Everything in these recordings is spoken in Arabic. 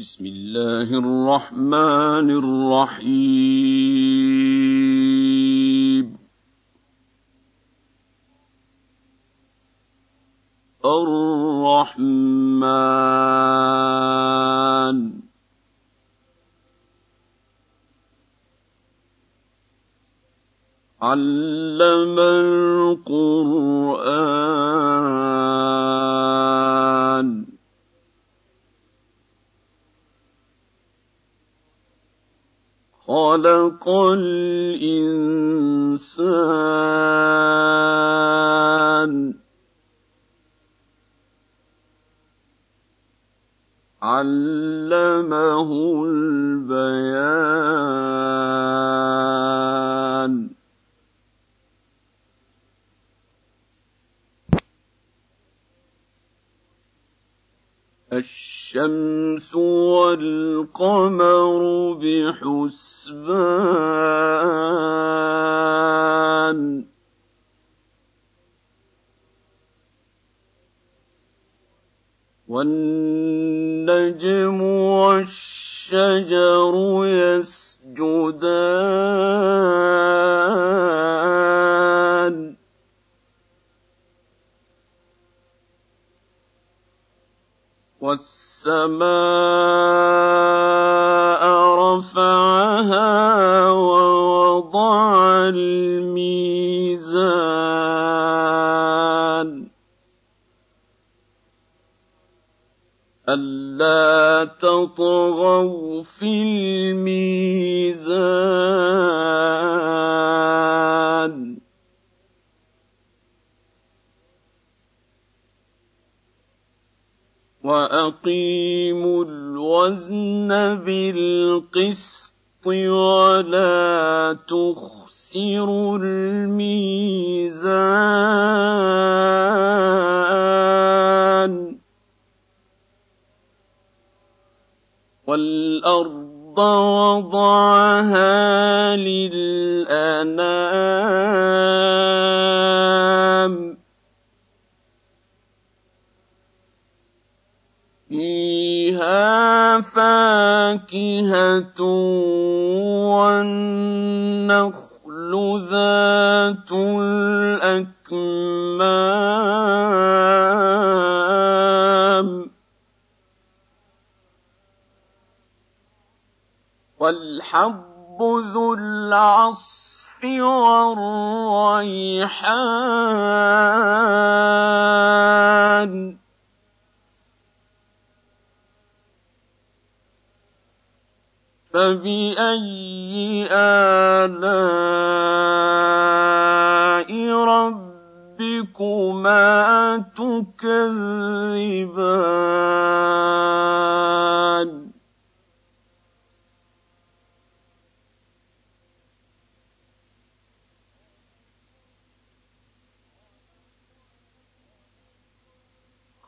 بسم الله الرحمن الرحيم. الرحمن. علم البيان. الشمس والقمر بحسبان. والنجم والشجر يسجدان. والسماء رفعها ووضع الميزان ألا تطغوا في الميزان. وأقيموا الوزن بالقسط ولا تخسروا الميزان. والأرض وضعها للأنام. فيها فاكهة والنخل ذات الأكمام. والحب ذو العصف والريحان فبأي آلاء ربكما تكذبان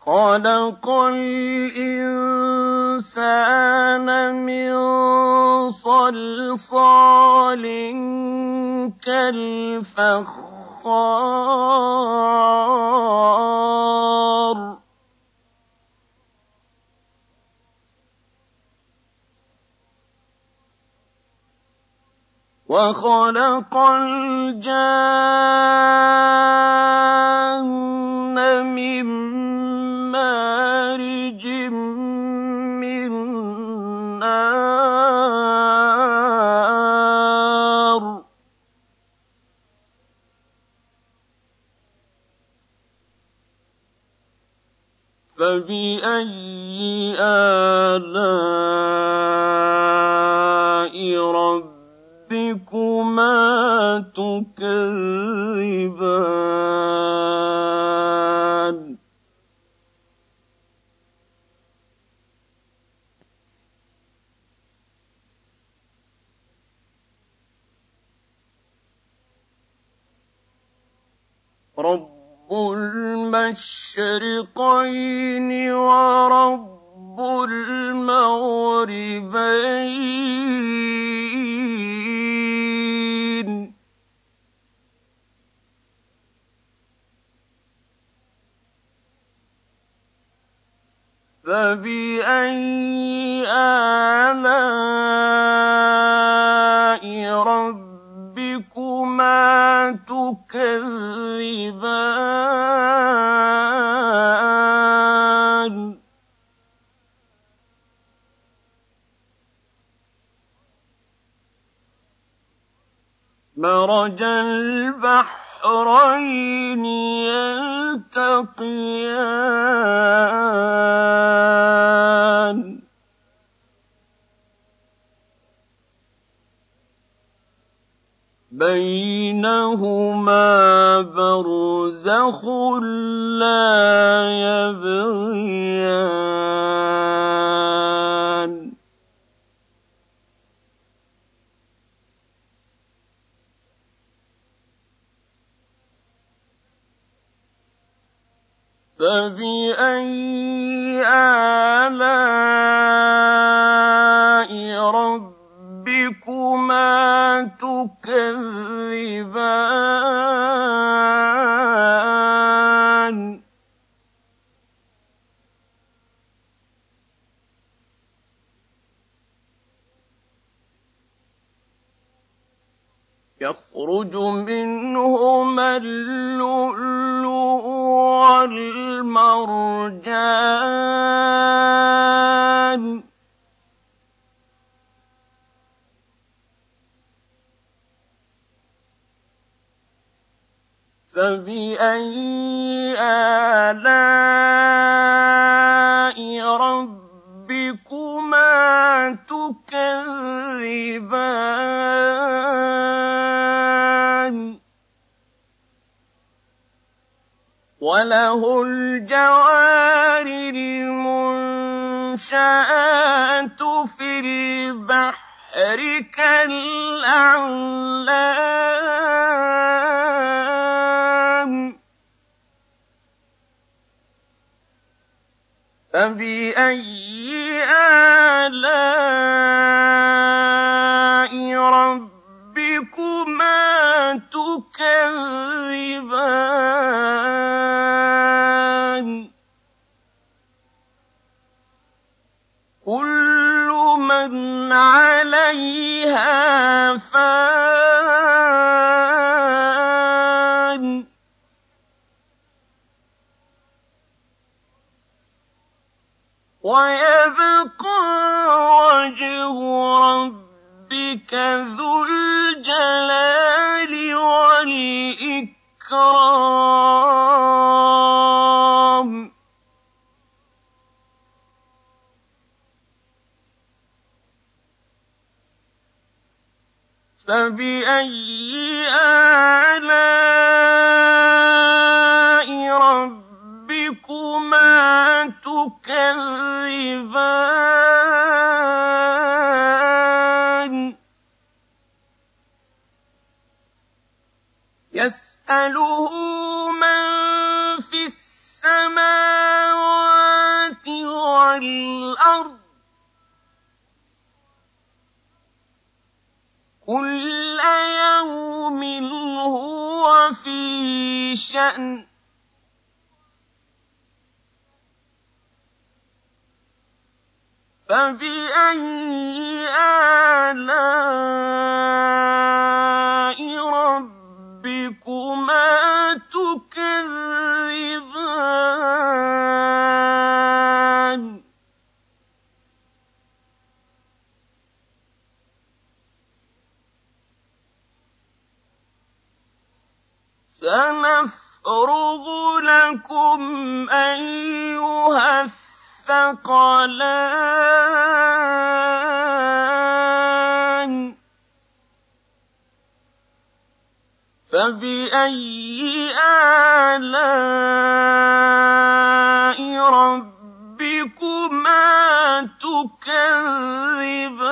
خلق الإنسان من صلصال كالفخار. وخلق الجان من مارج من نار فبأي آلاء ربكما تكذبان المشرقين ورب بَيْنَهُمَا بَرْزَخٌ لَّا يَبْغِيَانِ فَبِأَيِّ آلَاءِ رَبِّكُمَا تُكَذِّبَانِ. يَخْرُجُ مِنْهُمَا اللُّؤْلُؤُ وَالْمَرْجَانُ. فَبِأَيِّ آلَاءِ رَبِّكُمَا تُكَذِّبَانِ وَلَهُ الْجَوَارِ الْمُنشَآتُ فِي الْبَحْرِ كَالْأَعْلَامِ فَبِأَيِّ ذُو الْجَلَالِ وَالْإِكْرَامِ. فَبِأَيِّ آلَاءِ رَبِّكُمَا تُكَذِّبَانِ يَسْأَلُهُ مَن فِي السَّمَاوَاتِ وَالْأَرْضِ ۚ كُلَّ يَوْمٍ هُوَ فِي شَأْنٍ فَبِأَيِّ آلَاءِ لَكُمْ أَيُّهَ الثَّقَلَانِ. فَبِأَيِّ آلَاءِ رَبِّكُمَا تُكَذِّبَانِ؟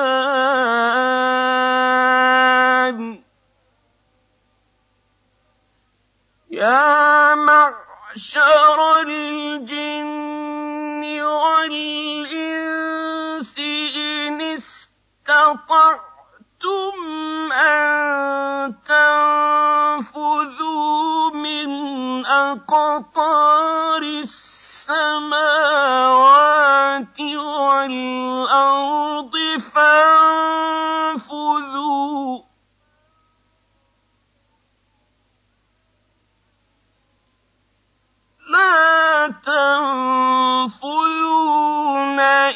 معشر الجن والإنس إن استطعتم أن تنفذوا من أقطار السماوات والأرض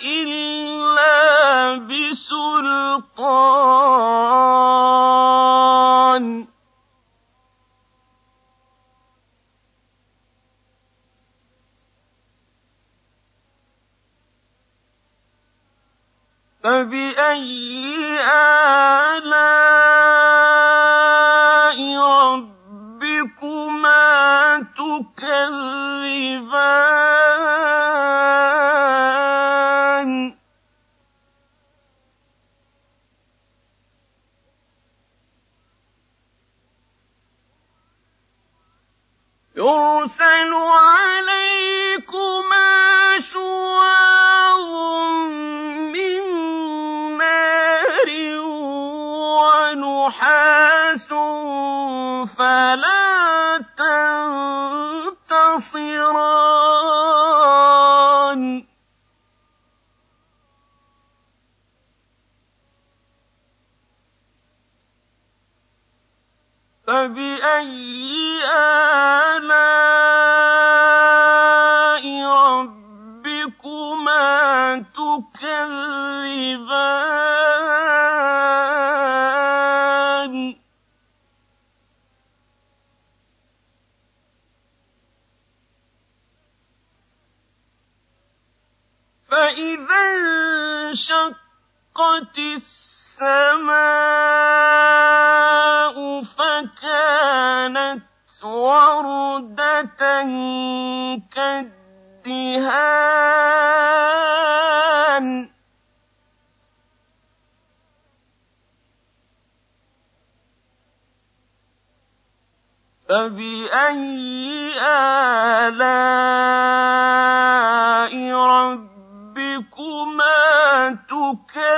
إلا بسلطان. فبأي آه نحاس فلا تنتصران وردة كالدهان. فبأي آلاء ربكما تكذبان؟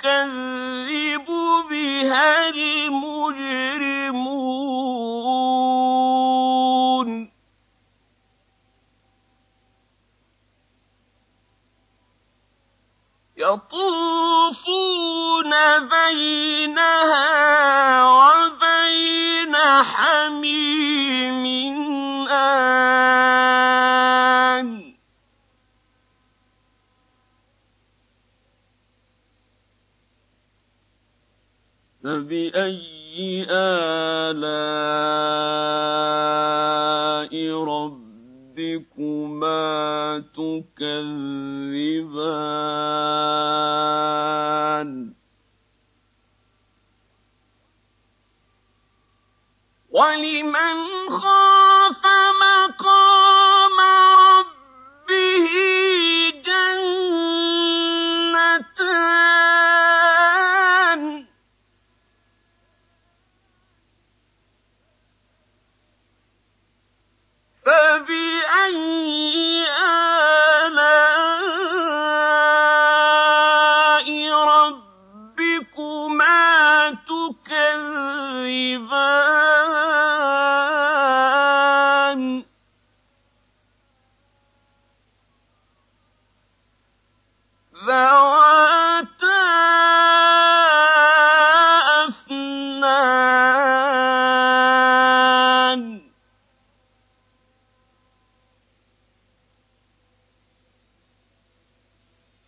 كذب وَلِمَنْ خَافَ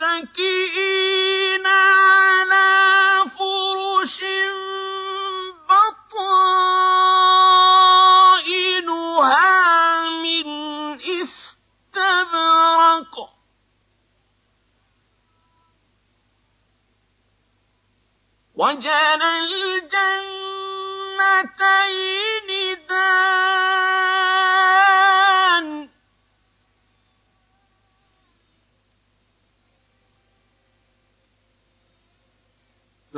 مُتَّكِئِينَ عَلَىٰ فُرُشٍ بَطَائِنُهَا مِنْ إِسْتَبْرَقٍ ۚ. وَجَنَى الْجَنَّتَيْنِ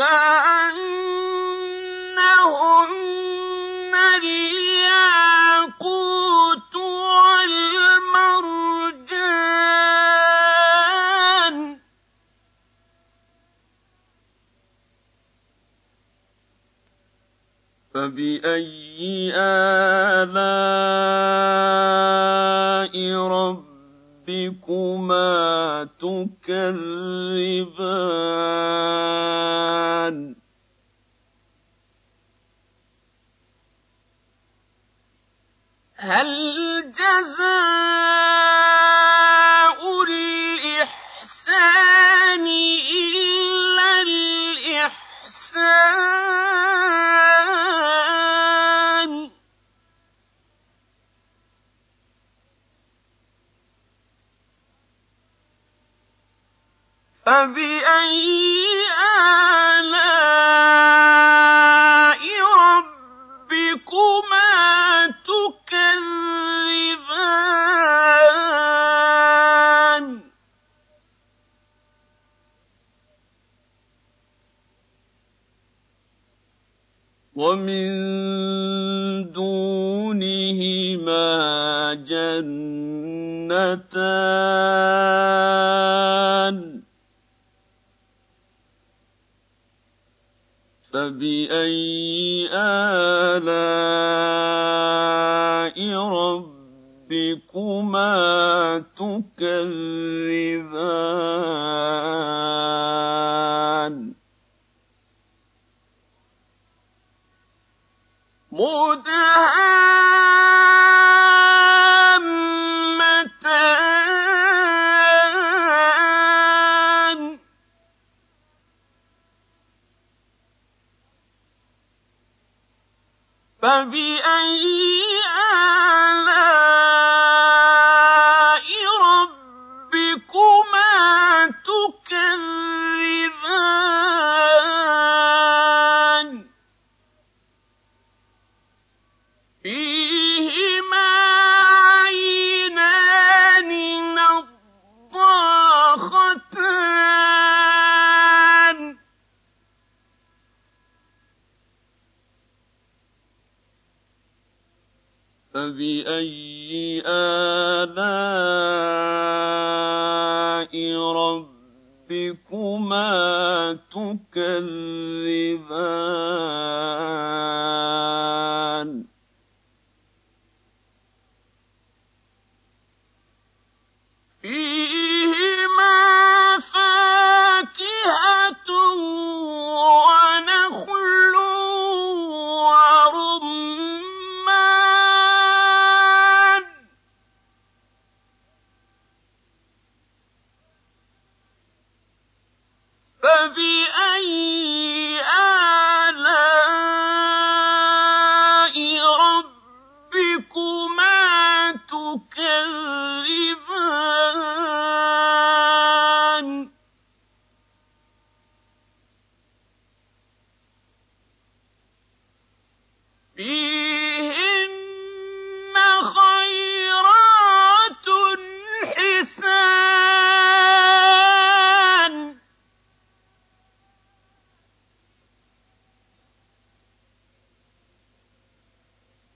كَأَنَّهُنَّ الْيَاقُوتُ وَالْمَرْجَانُ. فَبِأَيِّ آلَاءِ رَبِّكُمَا تُكَذِّبَانِ. هَلْ جَزَاءُ فَبِأَيِّ آلَاءِ فَبِأَيِّ آلَاءِ رَبِّكُمَا تُكَذِّبَانِ مُدْهَانِ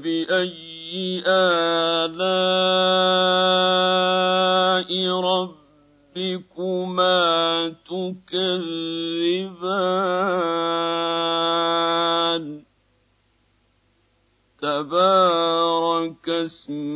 فبأي آلاء ربكما تكذبان؟ تبارك اسم